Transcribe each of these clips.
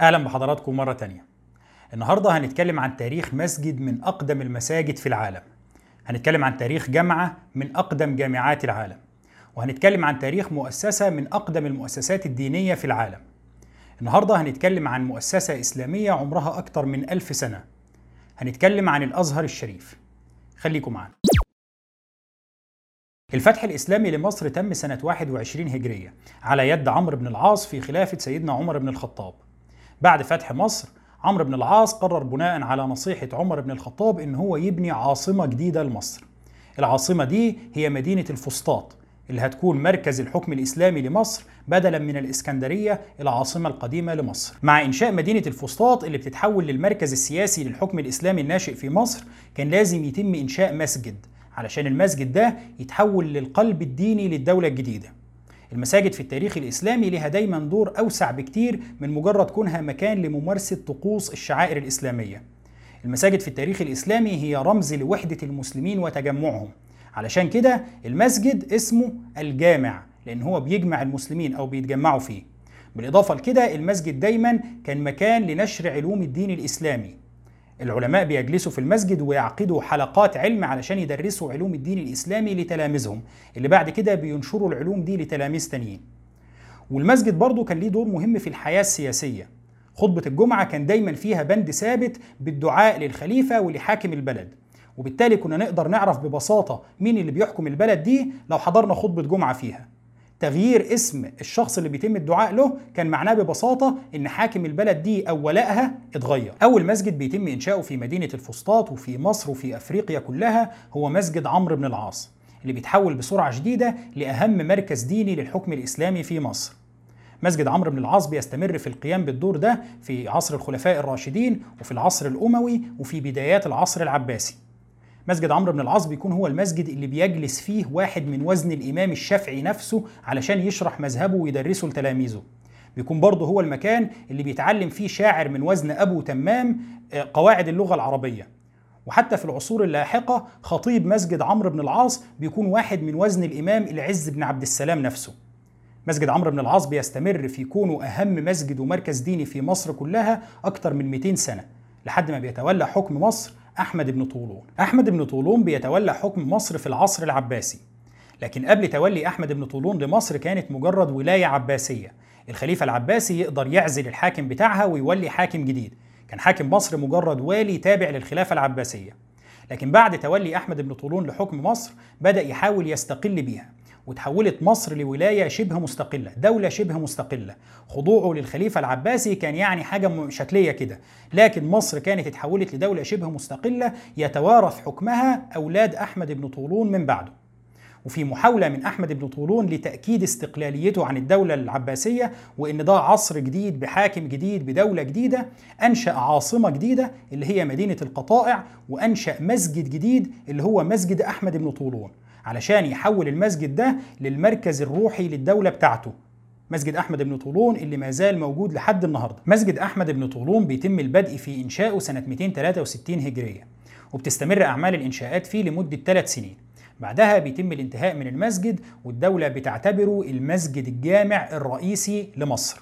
أهلا بحضراتكم مرة تانية. النهارده هنتكلم عن تاريخ مسجد من أقدم المساجد في العالم. هنتكلم عن تاريخ جامعة من أقدم جامعات العالم. وهنتكلم عن تاريخ مؤسسة من أقدم المؤسسات الدينية في العالم. النهارده هنتكلم عن مؤسسة إسلامية عمرها أكتر من ألف سنة. هنتكلم عن الأزهر الشريف. خليكم معانا. الفتح الإسلامي لمصر تم سنة 21 هجرية على يد عمرو بن العاص في خلافة سيدنا عمر بن الخطاب. بعد فتح مصر عمرو بن العاص قرر بناء على نصيحة عمر بن الخطاب إن هو يبني عاصمة جديدة لمصر. العاصمة دي هي مدينة الفسطاط اللي هتكون مركز الحكم الإسلامي لمصر بدلا من الإسكندرية العاصمة القديمة لمصر. مع إنشاء مدينة الفسطاط اللي بتتحول للمركز السياسي للحكم الإسلامي الناشئ في مصر كان لازم يتم إنشاء مسجد علشان المسجد ده يتحول للقلب الديني للدولة الجديدة. المساجد في التاريخ الإسلامي لها دايما دور أوسع بكتير من مجرد كونها مكان لممارسة طقوس الشعائر الإسلامية. المساجد في التاريخ الإسلامي هي رمز لوحدة المسلمين وتجمعهم. علشان كده المسجد اسمه الجامع لأن هو بيجمع المسلمين أو بيتجمعوا فيه. بالإضافة لكده المسجد دايما كان مكان لنشر علوم الدين الإسلامي. العلماء بيجلسوا في المسجد ويعقدوا حلقات علم علشان يدرسوا علوم الدين الإسلامي لتلاميذهم اللي بعد كده بينشروا العلوم دي لتلاميذ تانيين. والمسجد برضه كان ليه دور مهم في الحياة السياسية. خطبة الجمعة كان دايما فيها بند ثابت بالدعاء للخليفة ولحاكم البلد. وبالتالي كنا نقدر نعرف ببساطة مين اللي بيحكم البلد دي لو حضرنا خطبة جمعة فيها. تغيير اسم الشخص اللي بيتم الدعاء له كان معناه ببساطة إن حاكم البلد دي أو ولائها اتغير. أول مسجد بيتم إنشاؤه في مدينة الفسطاط وفي مصر وفي أفريقيا كلها هو مسجد عمرو بن العاص اللي بيتحول بسرعة شديدة لأهم مركز ديني للحكم الإسلامي في مصر. مسجد عمرو بن العاص بيستمر في القيام بالدور ده في عصر الخلفاء الراشدين وفي العصر الأموي وفي بدايات العصر العباسي. مسجد عمرو بن العاص بيكون هو المسجد اللي بيجلس فيه واحد من وزن الإمام الشافعي نفسه علشان يشرح مذهبه ويدرسه لتلاميذه. بيكون برضه هو المكان اللي بيتعلم فيه شاعر من وزن أبو تمام قواعد اللغة العربية. وحتى في العصور اللاحقة خطيب مسجد عمرو بن العاص بيكون واحد من وزن الإمام العز بن عبد السلام نفسه. مسجد عمرو بن العاص بيستمر في كونه أهم مسجد ومركز ديني في مصر كلها أكثر من 200 سنة لحد ما بيتولى حكم مصر أحمد بن طولون. أحمد بن طولون بيتولى حكم مصر في العصر العباسي. لكن قبل تولي أحمد بن طولون لمصر كانت مجرد ولاية عباسية. الخليفة العباسي يقدر يعزل الحاكم بتاعها ويولي حاكم جديد. كان حاكم مصر مجرد والي تابع للخلافة العباسية. لكن بعد تولي أحمد بن طولون لحكم مصر بدأ يحاول يستقل بيها. وتحولت مصر لولاية شبه مستقلة دولة شبه مستقلة. خضوعه للخليفة العباسي كان يعني حاجة شكلية كده. لكن مصر كانت اتحولت لدولة شبه مستقلة يتوارث حكمها أولاد أحمد بن طولون من بعده. وفي محاولة من أحمد بن طولون لتأكيد استقلاليته عن الدولة العباسية وإن ده عصر جديد بحاكم جديد بدولة جديدة أنشأ عاصمة جديدة اللي هي مدينة القطائع وأنشأ مسجد جديد اللي هو مسجد أحمد بن طولون. علشان يحول المسجد ده للمركز الروحي للدولة بتاعته. مسجد أحمد بن طولون اللي ما زال موجود لحد النهاردة. مسجد أحمد بن طولون بيتم البدء في إنشائه سنة 263 هجرية وبتستمر أعمال الإنشاءات فيه لمدة ثلاث سنين. بعدها بيتم الانتهاء من المسجد والدولة بتعتبره المسجد الجامع الرئيسي لمصر.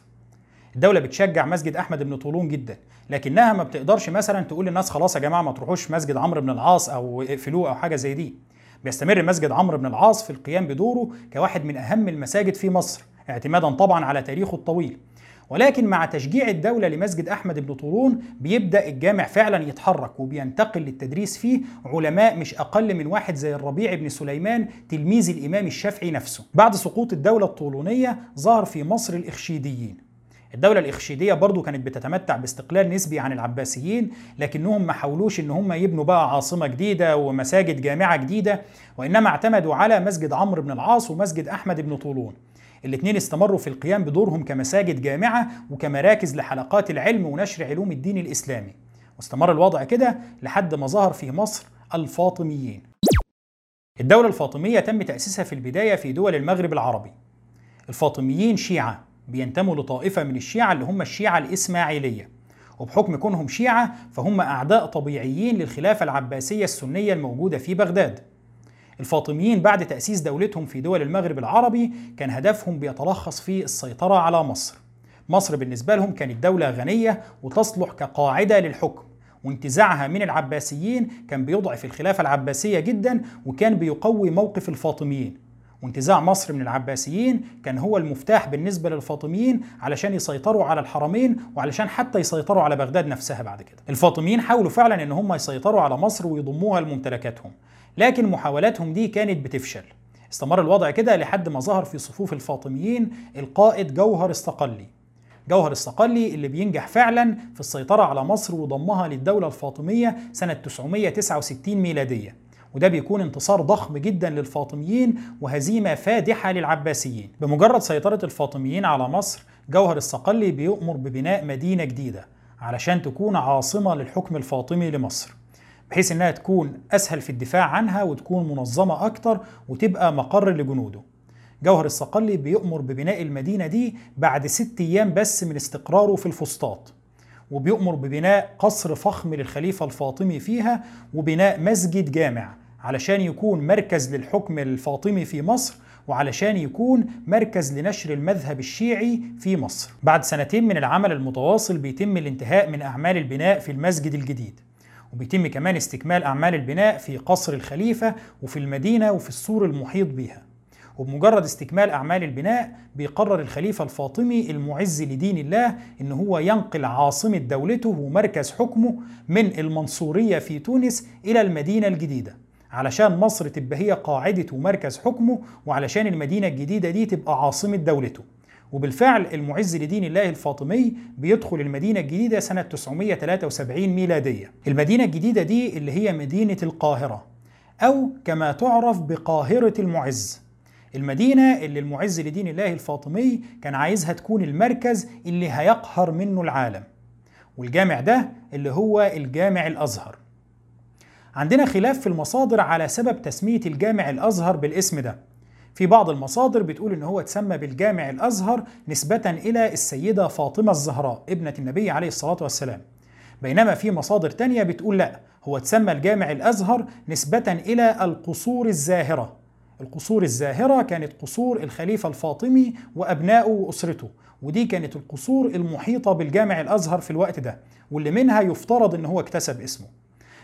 الدولة بتشجع مسجد أحمد بن طولون جدا لكنها ما بتقدرش مثلا تقول للناس خلاص يا جماعة ما تروحوش مسجد عمرو بن العاص أو اقفلوه أو حاجة زي دي. بيستمر مسجد عمرو بن العاص في القيام بدوره كواحد من أهم المساجد في مصر اعتمادا طبعا على تاريخه الطويل. ولكن مع تشجيع الدولة لمسجد أحمد بن طولون بيبدأ الجامع فعلا يتحرك وبينتقل للتدريس فيه علماء مش أقل من واحد زي الربيع بن سليمان تلميذ الإمام الشافعي نفسه. بعد سقوط الدولة الطولونية ظهر في مصر الإخشيديين الدولة الإخشيدية برضو كانت بتتمتع باستقلال نسبي عن العباسيين لكنهم ما حاولوش إن هم يبنوا بقى عاصمة جديدة ومساجد جامعة جديدة وإنما اعتمدوا على مسجد عمرو بن العاص ومسجد أحمد بن طولون. الاثنين استمروا في القيام بدورهم كمساجد جامعة وكمراكز لحلقات العلم ونشر علوم الدين الإسلامي. واستمر الوضع كده لحد ما ظهر في مصر الفاطميين. الدولة الفاطمية تم تأسيسها في البداية في دول المغرب العربي. الفاطميين شيعة. بينتموا لطائفة من الشيعة اللي هم الشيعة الإسماعيلية. وبحكم كونهم شيعة فهم أعداء طبيعيين للخلافة العباسية السنية الموجودة في بغداد. الفاطميين بعد تأسيس دولتهم في دول المغرب العربي كان هدفهم بيتلخص في السيطرة على مصر. مصر بالنسبة لهم كانت دولة غنية وتصلح كقاعدة للحكم وانتزاعها من العباسيين كان بيضعف الخلافة العباسية جدا وكان بيقوي موقف الفاطميين. وانتزاع مصر من العباسيين كان هو المفتاح بالنسبة للفاطميين علشان يسيطروا على الحرمين وعلشان حتى يسيطروا على بغداد نفسها بعد كده. الفاطميين حاولوا فعلا إن هم يسيطروا على مصر ويضموها لممتلكاتهم لكن محاولاتهم دي كانت بتفشل. استمر الوضع كده لحد ما ظهر في صفوف الفاطميين القائد جوهر الصقلي جوهر الصقلي اللي بينجح فعلا في السيطرة على مصر وضمها للدولة الفاطمية سنة 969 ميلادية. وده بيكون انتصار ضخم جدا للفاطميين وهزيمة فادحة للعباسيين. بمجرد سيطرة الفاطميين على مصر جوهر الصقلي بيؤمر ببناء مدينة جديدة علشان تكون عاصمة للحكم الفاطمي لمصر بحيث إنها تكون أسهل في الدفاع عنها وتكون منظمة أكتر وتبقى مقر لجنوده. جوهر الصقلي بيؤمر ببناء المدينة دي بعد ست أيام بس من استقراره في الفسطاط وبيؤمر ببناء قصر فخم للخليفة الفاطمي فيها وبناء مسجد جامع علشان يكون مركز للحكم الفاطمي في مصر وعلشان يكون مركز لنشر المذهب الشيعي في مصر. بعد سنتين من العمل المتواصل بيتم الانتهاء من أعمال البناء في المسجد الجديد. وبيتم كمان استكمال أعمال البناء في قصر الخليفة وفي المدينة وفي السور المحيط بها وبمجرد استكمال أعمال البناء بيقرر الخليفة الفاطمي المعز لدين الله إن هو ينقل عاصمة دولته ومركز حكمه من المنصورية في تونس إلى المدينة الجديدة. علشان مصر تبقى هي قاعدة ومركز حكمه وعلشان المدينة الجديدة دي تبقى عاصمة دولته. وبالفعل المعز لدين الله الفاطمي بيدخل المدينة الجديدة سنة 973 ميلادية. المدينة الجديدة دي اللي هي مدينة القاهرة أو كما تعرف بقاهرة المعز. المدينة اللي المعز لدين الله الفاطمي كان عايزها تكون المركز اللي هيقهر منه العالم. والجامع ده اللي هو الجامع الأزهر. عندنا خلاف في المصادر على سبب تسمية الجامع الأزهر بالاسم ده. في بعض المصادر بتقول إن هو اتسمى بالجامع الأزهر نسبة إلى السيدة فاطمة الزهراء ابنة النبي عليه الصلاة والسلام. بينما في مصادر تانية بتقول لا هو اتسمى الجامع الأزهر نسبة إلى القصور الزاهرة. القصور الزاهرة كانت قصور الخليفة الفاطمي وأبنائه وأسرته ودي كانت القصور المحيطة بالجامع الأزهر في الوقت ده واللي منها يفترض أنه هو اكتسب اسمه.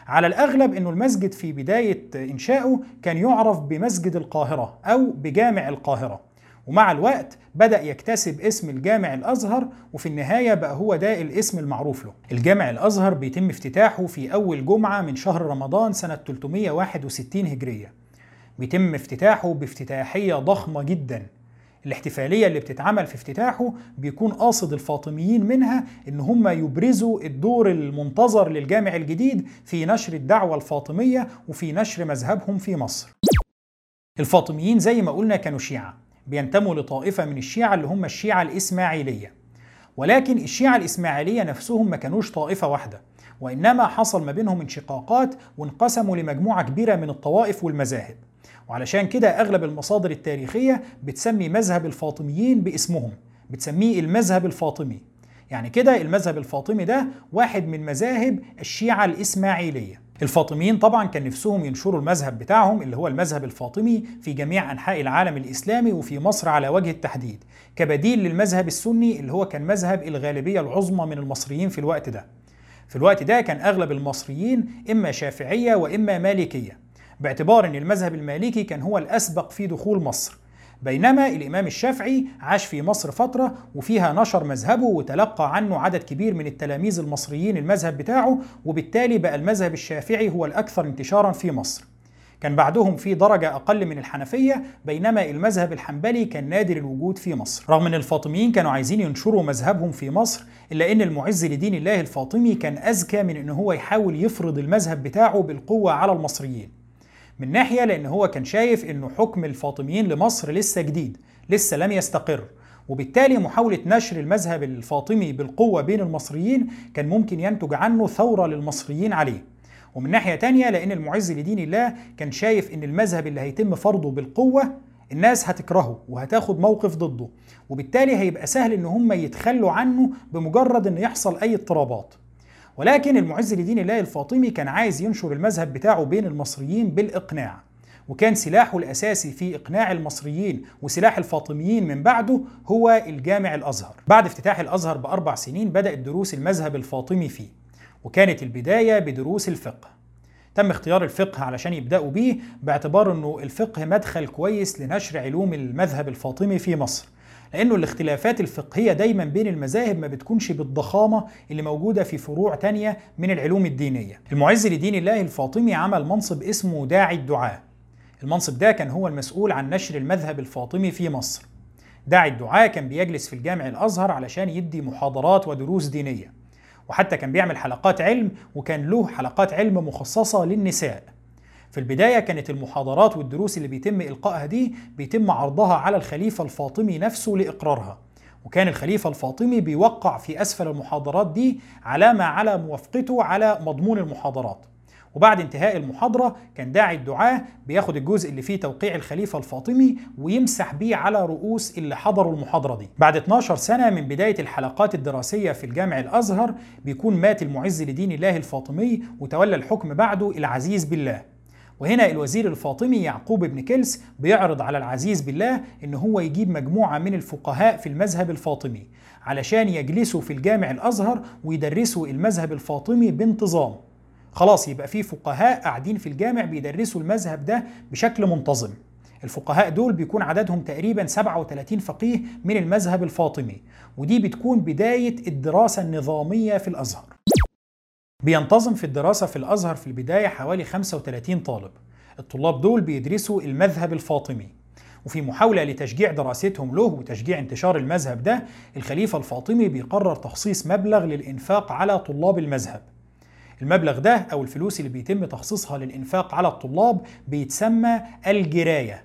على الأغلب أنه المسجد في بداية إنشائه كان يعرف بمسجد القاهرة أو بجامع القاهرة. ومع الوقت بدأ يكتسب اسم الجامع الأزهر وفي النهاية بقى هو ده الاسم المعروف له. الجامع الأزهر بيتم افتتاحه في أول جمعة من شهر رمضان سنة 361 هجرية. بيتم افتتاحه بافتتاحية ضخمة جدا. الاحتفالية اللي بتتعمل في افتتاحه بيكون قاصد الفاطميين منها إن هم يبرزوا الدور المنتظر للجامع الجديد في نشر الدعوة الفاطمية وفي نشر مذهبهم في مصر. الفاطميين زي ما قلنا كانوا شيعة بينتموا لطائفة من الشيعة اللي هم الشيعة الإسماعيلية. ولكن الشيعة الإسماعيلية نفسهم ما كانوش طائفة واحدة. وإنما حصل ما بينهم انشقاقات وانقسموا لمجموعة كبيرة من الطوائف والمذاهب. وعلشان كده أغلب المصادر التاريخية بتسمي مذهب الفاطميين باسمهم بتسميه المذهب الفاطمي. يعني كده المذهب الفاطمي ده واحد من مذاهب الشيعة الإسماعيلية. الفاطميين طبعا كان نفسهم ينشروا المذهب بتاعهم اللي هو المذهب الفاطمي في جميع أنحاء العالم الإسلامي وفي مصر على وجه التحديد كبديل للمذهب السني اللي هو كان مذهب الغالبية العظمى من المصريين في الوقت ده. في الوقت ده كان أغلب المصريين إما شافعية وإما مالكية باعتبار أن المذهب المالكي كان هو الأسبق في دخول مصر. بينما الإمام الشافعي عاش في مصر فترة وفيها نشر مذهبه وتلقى عنه عدد كبير من التلاميذ المصريين المذهب بتاعه وبالتالي بقى المذهب الشافعي هو الأكثر انتشارا في مصر. كان بعدهم في درجة أقل من الحنفية بينما المذهب الحنبلي كان نادر الوجود في مصر. رغم أن الفاطميين كانوا عايزين ينشروا مذهبهم في مصر إلا أن المعز لدين الله الفاطمي كان أذكى من أن هو يحاول يفرض المذهب بتاعه بالقوة على المصريين. من ناحية لأن هو كان شايف أنه حكم الفاطميين لمصر لسه جديد لسه لم يستقر. وبالتالي محاولة نشر المذهب الفاطمي بالقوة بين المصريين كان ممكن ينتج عنه ثورة للمصريين عليه. ومن ناحية تانية لأن المعز لدين الله كان شايف أن المذهب اللي هيتم فرضه بالقوة الناس هتكرهه وهتاخد موقف ضده وبالتالي هيبقى سهل إن هم يتخلوا عنه بمجرد إن يحصل أي اضطرابات. ولكن المعز لدين الله الفاطمي كان عايز ينشر المذهب بتاعه بين المصريين بالإقناع وكان سلاحه الأساسي في إقناع المصريين وسلاح الفاطميين من بعده هو الجامع الأزهر. بعد افتتاح الأزهر بأربع سنين بدأت دروس المذهب الفاطمي فيه. وكانت البداية بدروس الفقه تم اختيار الفقه علشان يبدأوا بيه باعتبار أنه الفقه مدخل كويس لنشر علوم المذهب الفاطمي في مصر لأنه الاختلافات الفقهية دايما بين المذاهب ما بتكونش بالضخامة اللي موجودة في فروع تانية من العلوم الدينية. المعز لدين الله الفاطمي عمل منصب اسمه داعي الدعاء. المنصب ده كان هو المسؤول عن نشر المذهب الفاطمي في مصر. داعي الدعاء كان بيجلس في الجامع الأزهر علشان يدي محاضرات ودروس دينية. وحتى كان بيعمل حلقات علم وكان له حلقات علم مخصصة للنساء. في البداية كانت المحاضرات والدروس اللي بيتم إلقائها دي بيتم عرضها على الخليفة الفاطمي نفسه لإقرارها وكان الخليفة الفاطمي بيوقع في أسفل المحاضرات دي علامة على موافقته على مضمون المحاضرات وبعد انتهاء المحاضرة كان داعي الدعاة بياخد الجزء اللي فيه توقيع الخليفة الفاطمي ويمسح بيه على رؤوس اللي حضروا المحاضرة دي. بعد 12 سنة من بداية الحلقات الدراسية في الجامع الأزهر بيكون مات المعز لدين الله الفاطمي وتولى الحكم بعده العزيز بالله. وهنا الوزير الفاطمي يعقوب بن كلس بيعرض على العزيز بالله إن هو يجيب مجموعة من الفقهاء في المذهب الفاطمي علشان يجلسوا في الجامع الأزهر ويدرسوا المذهب الفاطمي بانتظام. خلاص يبقى في فقهاء قاعدين في الجامع بيدرسوا المذهب ده بشكل منتظم. الفقهاء دول بيكون عددهم تقريبا 37 فقيه من المذهب الفاطمي ودي بتكون بداية الدراسة النظامية في الأزهر. بينتظم في الدراسة في الأزهر في البداية حوالي 35 طالب. الطلاب دول بيدرسوا المذهب الفاطمي. وفي محاولة لتشجيع دراستهم له وتشجيع انتشار المذهب ده الخليفة الفاطمي بيقرر تخصيص مبلغ للإنفاق على طلاب المذهب. المبلغ ده أو الفلوس اللي بيتم تخصيصها للإنفاق على الطلاب بيتسمى الجراية.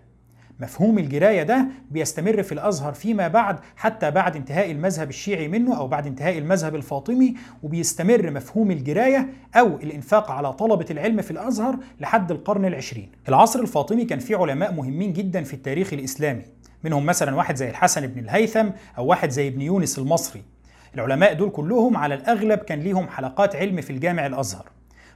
مفهوم الجراية ده بيستمر في الأزهر فيما بعد حتى بعد انتهاء المذهب الشيعي منه أو بعد انتهاء المذهب الفاطمي وبيستمر مفهوم الجراية أو الإنفاق على طلبة العلم في الأزهر لحد القرن العشرين. العصر الفاطمي كان فيه علماء مهمين جدا في التاريخ الإسلامي منهم مثلا واحد زي الحسن بن الهيثم أو واحد زي ابن يونس المصري. العلماء دول كلهم على الأغلب كان ليهم حلقات علم في الجامع الأزهر.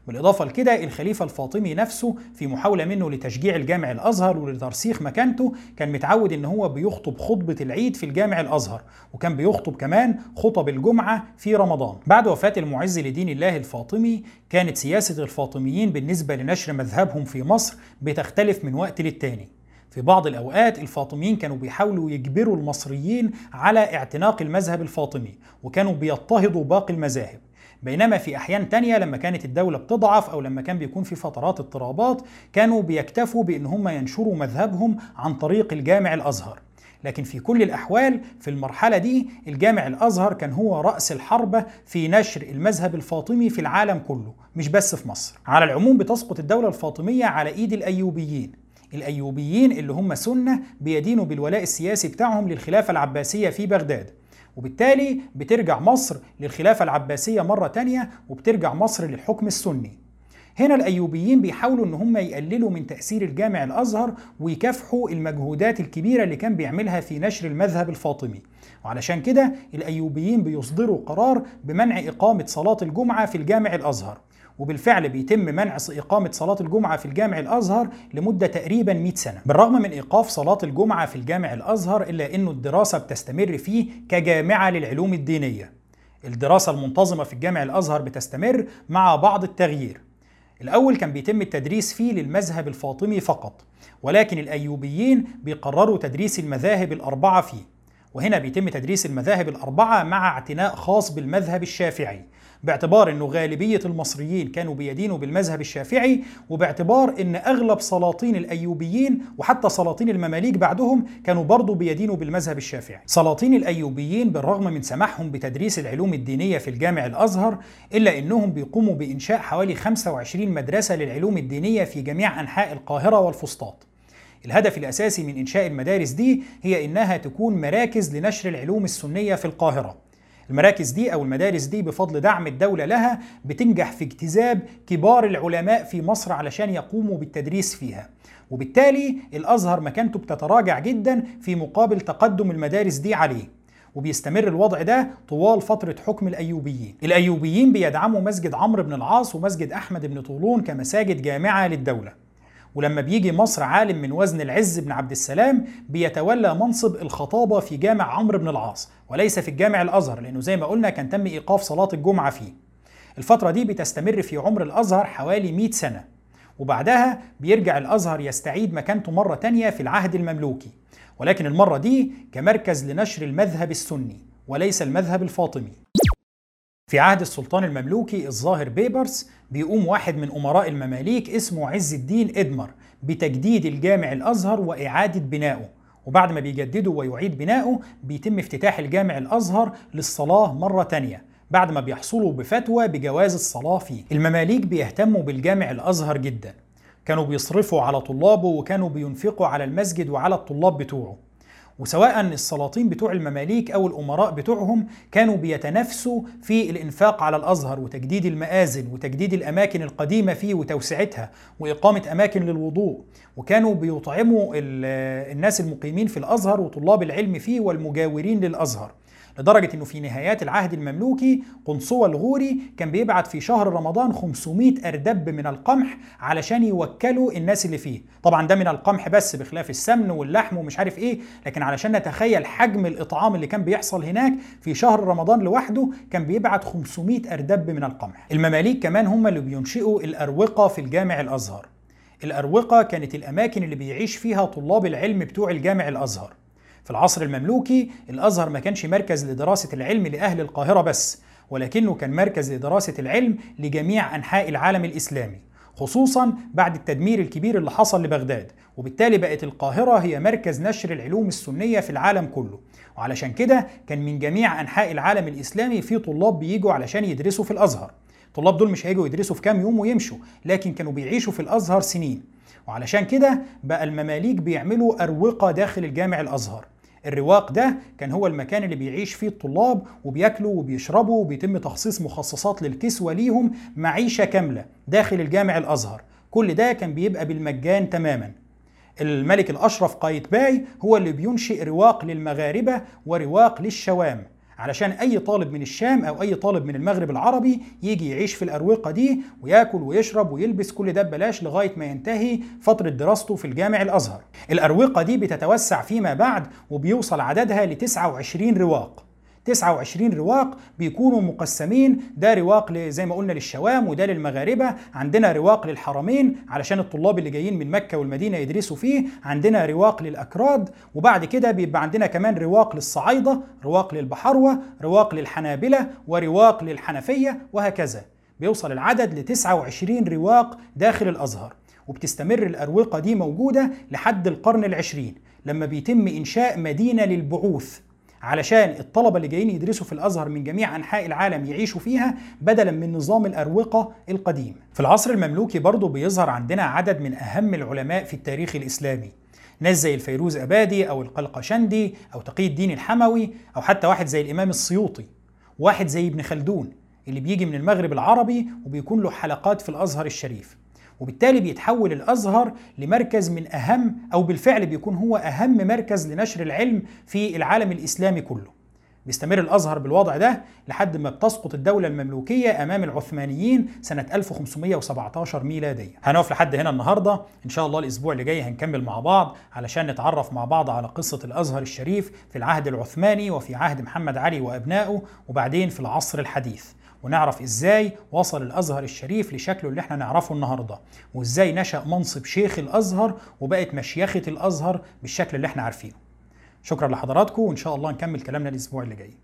بالإضافة لكده الخليفة الفاطمي نفسه في محاولة منه لتشجيع الجامع الأزهر ولترسيخ مكانته كان متعود إن هو بيخطب خطبة العيد في الجامع الأزهر وكان بيخطب كمان خطب الجمعة في رمضان. بعد وفاة المعز لدين الله الفاطمي كانت سياسة الفاطميين بالنسبة لنشر مذهبهم في مصر بتختلف من وقت للتاني. في بعض الأوقات الفاطميين كانوا بيحاولوا يجبروا المصريين على اعتناق المذهب الفاطمي وكانوا بيضطهدوا باقي المذاهب. بينما في أحيان تانية لما كانت الدولة بتضعف أو لما كان بيكون في فترات اضطرابات كانوا بيكتفوا بأن هم ينشروا مذهبهم عن طريق الجامع الأزهر. لكن في كل الأحوال في المرحلة دي الجامع الأزهر كان هو رأس الحربة في نشر المذهب الفاطمي في العالم كله مش بس في مصر. على العموم بتسقط الدولة الفاطمية على إيد الأيوبيين. الأيوبيين اللي هم سنة بيدينوا بالولاء السياسي بتاعهم للخلافة العباسية في بغداد. وبالتالي بترجع مصر للخلافة العباسية مرة تانية وبترجع مصر للحكم السني. هنا الأيوبيين بيحاولوا إن هم يقللوا من تأثير الجامع الأزهر ويكافحوا المجهودات الكبيرة اللي كان بيعملها في نشر المذهب الفاطمي. وعلشان كده الأيوبيين بيصدروا قرار بمنع إقامة صلاة الجمعة في الجامع الأزهر. وبالفعل بيتم منع إقامة صلاة الجمعة في الجامع الأزهر لمدة تقريبا 100 سنة. بالرغم من إيقاف صلاة الجمعة في الجامع الأزهر إلا أنه الدراسة بتستمر فيه كجامعة للعلوم الدينية. الدراسة المنتظمة في الجامع الأزهر بتستمر مع بعض التغيير. الأول كان بيتم التدريس فيه للمذهب الفاطمي فقط ولكن الأيوبيين بيقرروا تدريس المذاهب الأربعة فيه. وهنا بيتم تدريس المذاهب الأربعة مع اعتناء خاص بالمذهب الشافعي. باعتبار إنه غالبية المصريين كانوا بيدينوا بالمذهب الشافعي وباعتبار إن أغلب سلاطين الأيوبيين وحتى سلاطين المماليك بعدهم كانوا برضه بيدينوا بالمذهب الشافعي. سلاطين الأيوبيين بالرغم من سماحهم بتدريس العلوم الدينية في الجامع الأزهر إلا إنهم بيقوموا بإنشاء حوالي 25 مدرسة للعلوم الدينية في جميع أنحاء القاهرة والفسطاط. الهدف الأساسي من إنشاء المدارس دي هي إنها تكون مراكز لنشر العلوم السنية في القاهرة. المراكز دي أو المدارس دي بفضل دعم الدولة لها بتنجح في اجتذاب كبار العلماء في مصر علشان يقوموا بالتدريس فيها. وبالتالي الأزهر مكانته بتتراجع جدا في مقابل تقدم المدارس دي عليه. وبيستمر الوضع ده طوال فترة حكم الأيوبيين. الأيوبيين بيدعموا مسجد عمرو بن العاص ومسجد أحمد بن طولون كمساجد جامعة للدولة. ولما بيجي مصر عالم من وزن العز بن عبد السلام بيتولى منصب الخطابة في جامع عمرو بن العاص وليس في الجامع الأزهر لأنه زي ما قلنا كان تم إيقاف صلاة الجمعة فيه. الفترة دي بتستمر في عمر الأزهر حوالي 100 سنة وبعدها بيرجع الأزهر يستعيد مكانته مرة تانية في العهد المملوكي. ولكن المرة دي كمركز لنشر المذهب السني وليس المذهب الفاطمي. في عهد السلطان المملوكي الظاهر بيبرس بيقوم واحد من أمراء المماليك اسمه عز الدين إدمر بتجديد الجامع الأزهر وإعادة بنائه. وبعد ما بيجدده ويعيد بنائه بيتم افتتاح الجامع الأزهر للصلاة مرة تانية. بعد ما بيحصلوا بفتوى بجواز الصلاة فيه. المماليك بيهتموا بالجامع الأزهر جدا. كانوا بيصرفوا على طلابه وكانوا بينفقوا على المسجد وعلى الطلاب بتوعه. وسواء السلاطين بتوع المماليك أو الأمراء بتوعهم كانوا بيتنافسوا في الإنفاق على الأزهر وتجديد المآذن وتجديد الأماكن القديمة فيه وتوسعتها وإقامة أماكن للوضوء. وكانوا بيطعموا الناس المقيمين في الأزهر وطلاب العلم فيه والمجاورين للأزهر. لدرجة إنه في نهايات العهد المملوكي قنصوة الغوري كان بيبعت في شهر رمضان 500 أردب من القمح علشان يوكلوا الناس اللي فيه. طبعا ده من القمح بس بخلاف السمن واللحم ومش عارف إيه لكن علشان نتخيل حجم الإطعام اللي كان بيحصل هناك في شهر رمضان لوحده كان بيبعت 500 أردب من القمح. المماليك كمان هم اللي بينشئوا الأروقة في الجامع الأزهر. الأروقة كانت الأماكن اللي بيعيش فيها طلاب العلم بتوع الجامع الأزهر. في العصر المملوكي الأزهر ما كانش مركز لدراسة العلم لأهل القاهرة بس ولكنه كان مركز لدراسة العلم لجميع أنحاء العالم الإسلامي خصوصا بعد التدمير الكبير اللي حصل لبغداد. وبالتالي بقت القاهرة هي مركز نشر العلوم السنية في العالم كله. وعلشان كده كان من جميع أنحاء العالم الإسلامي في طلاب بيجوا علشان يدرسوا في الأزهر. الطلاب دول مش هيجوا يدرسوا في كام يوم ويمشوا لكن كانوا بيعيشوا في الأزهر سنين. وعلشان كده بقى المماليك بيعملوا أروقة داخل الجامع الأزهر. الرواق ده كان هو المكان اللي بيعيش فيه الطلاب وبياكلوا وبيشربوا وبيتم تخصيص مخصصات للكسوة ليهم معيشة كاملة داخل الجامع الأزهر. كل ده كان بيبقى بالمجان تماما. الملك الأشرف قايتباي هو اللي بينشئ رواق للمغاربة ورواق للشوام. علشان أي طالب من الشام أو أي طالب من المغرب العربي يجي يعيش في الأروقة دي وياكل ويشرب ويلبس كل ده ببلاش لغاية ما ينتهي فترة دراسته في الجامع الأزهر. الأروقة دي بتتوسع فيما بعد وبيوصل عددها ل 29 رواق. 29 رواق بيكونوا مقسمين. ده رواق زي ما قلنا للشوام وده للمغاربة. عندنا رواق للحرمين علشان الطلاب اللي جايين من مكة والمدينة يدرسوا فيه. عندنا رواق للأكراد وبعد كده بيبقى عندنا كمان رواق للصعايدة رواق للبحروة رواق للحنابلة ورواق للحنفية وهكذا. بيوصل العدد ل 29 رواق داخل الأزهر وبتستمر الأروقة دي موجودة لحد القرن العشرين لما بيتم إنشاء مدينة للبعوث. علشان الطلبة اللي جايين يدرسوا في الأزهر من جميع أنحاء العالم يعيشوا فيها بدلا من نظام الأروقة القديم. في العصر المملوكي برضو بيظهر عندنا عدد من أهم العلماء في التاريخ الإسلامي. ناس زي الفيروز أبادي أو القلقشندي أو تقي الدين الحموي أو حتى واحد زي الإمام السيوطي. واحد زي ابن خلدون اللي بيجي من المغرب العربي وبيكون له حلقات في الأزهر الشريف. وبالتالي بيتحول الأزهر لمركز من أهم أو بالفعل بيكون هو أهم مركز لنشر العلم في العالم الإسلامي كله. بيستمر الأزهر بالوضع ده لحد ما بتسقط الدولة المملوكية أمام العثمانيين سنة 1517 ميلادية. هنقف لحد هنا النهارده، إن شاء الله الأسبوع اللي جاي هنكمل مع بعض علشان نتعرف مع بعض على قصة الأزهر الشريف في العهد العثماني وفي عهد محمد علي وأبنائه وبعدين في العصر الحديث. ونعرف إزاي وصل الأزهر الشريف لشكله اللي إحنا نعرفه النهارده وإزاي نشأ منصب شيخ الأزهر وبقت مشيخة الأزهر بالشكل اللي إحنا عارفينه. شكرا لحضراتكم وإن شاء الله نكمل كلامنا الأسبوع اللي جاي.